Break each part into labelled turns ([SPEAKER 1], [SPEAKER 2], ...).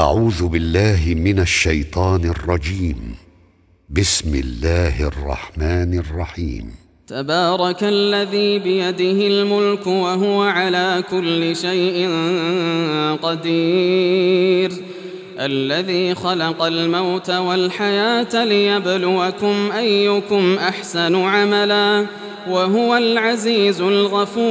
[SPEAKER 1] أعوذ بالله من الشيطان الرجيم. بسم الله الرحمن الرحيم.
[SPEAKER 2] تبارك الذي بيده الملك وهو على كل شيء قدير. الذي خلق الموت والحياة ليبلوكم أيكم أحسن عملا وهو العزيز الغفور.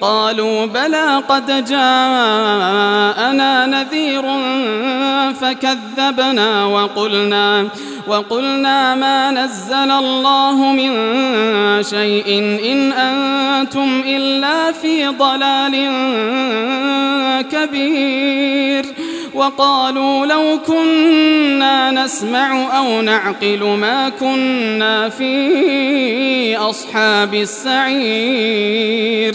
[SPEAKER 2] قالوا بلى قد جاءنا نذير فكذبنا وقلنا وقلنا ما نزل الله من شيء إن أنتم إلا في ضلال كبير وقالوا لو كنا نسمع أو نعقل ما كنا في أصحاب السعير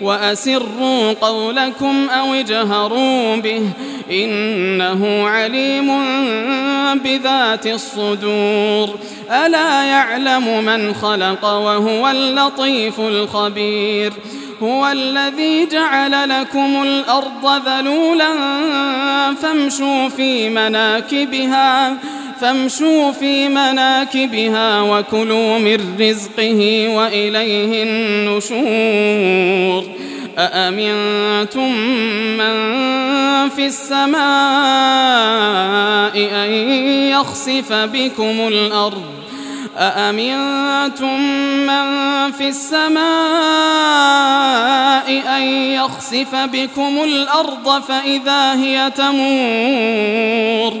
[SPEAKER 2] وأسروا قولكم أو اجهروا به إنه عليم بذات الصدور. ألا يعلم من خلق وهو اللطيف الخبير. هو الذي جعل لكم الأرض ذلولا فامشوا في مناكبها. فامشوا في مناكبها وكلوا من رزقه وإليه النشور. أأمنتم من في السماء أن يخسف بكم الأرض؟ أأمنتم من في السماء أن يخسف بكم الأرض فإذا هي تمور؟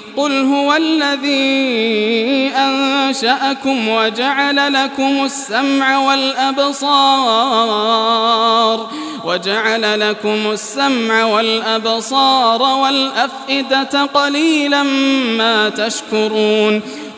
[SPEAKER 2] قل هو الذي أنشأكم وجعل لكم السمع والأبصار وجعل لكم السمع والأبصار والأفئدة قليلا ما تشكرون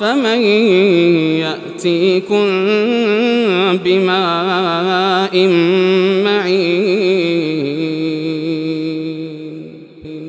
[SPEAKER 2] فمن يأتيكم بماء معين